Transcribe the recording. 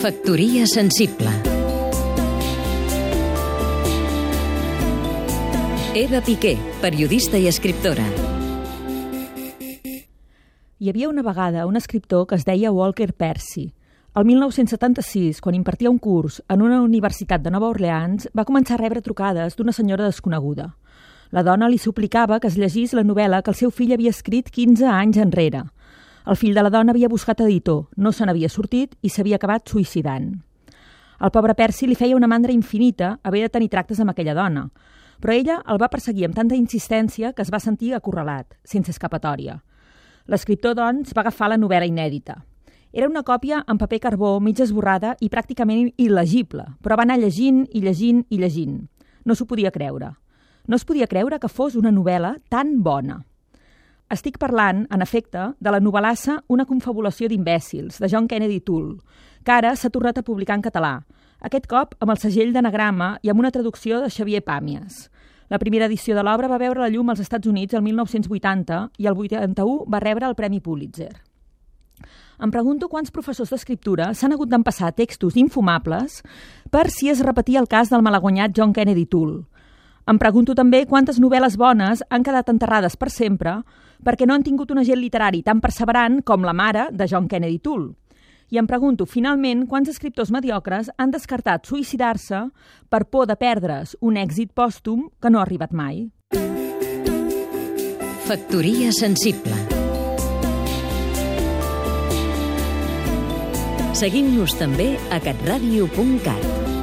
Factoria sensible Eva Piqué, periodista i escriptora Hi havia una vegada un escriptor que es deia Walker Percy. El 1976, quan impartia un curs en una universitat de Nova Orleans, va començar a rebre trucades d'una senyora desconeguda. La dona li suplicava que es llegís la novel·la que el seu fill havia escrit 15 anys enrere – el fill de la dona havia buscat editor, no se n'havia sortit i s'havia acabat suïcidant. El pobre Percy li feia una mandra infinita haver de tenir tractes amb aquella dona, però ella el va perseguir amb tanta insistència que es va sentir acorralat, sense escapatòria. L'escriptor, doncs, va agafar la novel·la inèdita. Era una còpia en paper carbó, mig esborrada i pràcticament il·legible, però va anar llegint i llegint i llegint. No s'ho podia creure. No es podia creure que fos una novel·la tan bona. Estic parlant, en efecte, de la novel·lassa Una confabulació d'imbècils, de John Kennedy Toole, que ara s'ha tornat a publicar en català, aquest cop amb el segell d'anagrama i amb una traducció de Xavier Pàmies. La primera edició de l'obra va veure la llum als Estats Units el 1980 i el 81 va rebre el Premi Pulitzer. Em pregunto quants professors d'escriptura s'han hagut d'empassar textos infumables per si es repetia el cas del malaguanyat John Kennedy Toole. Em pregunto també quantes novel·les bones han quedat enterrades per sempre perquè no han tingut un agent literari tan perseverant com la mare de John Kennedy Toole. I em pregunto, finalment, quants escriptors mediocres han descartat suïcidar-se per por de perdre's un èxit pòstum que no ha arribat mai. Factoria sensible Seguim-nos també a catradio.cat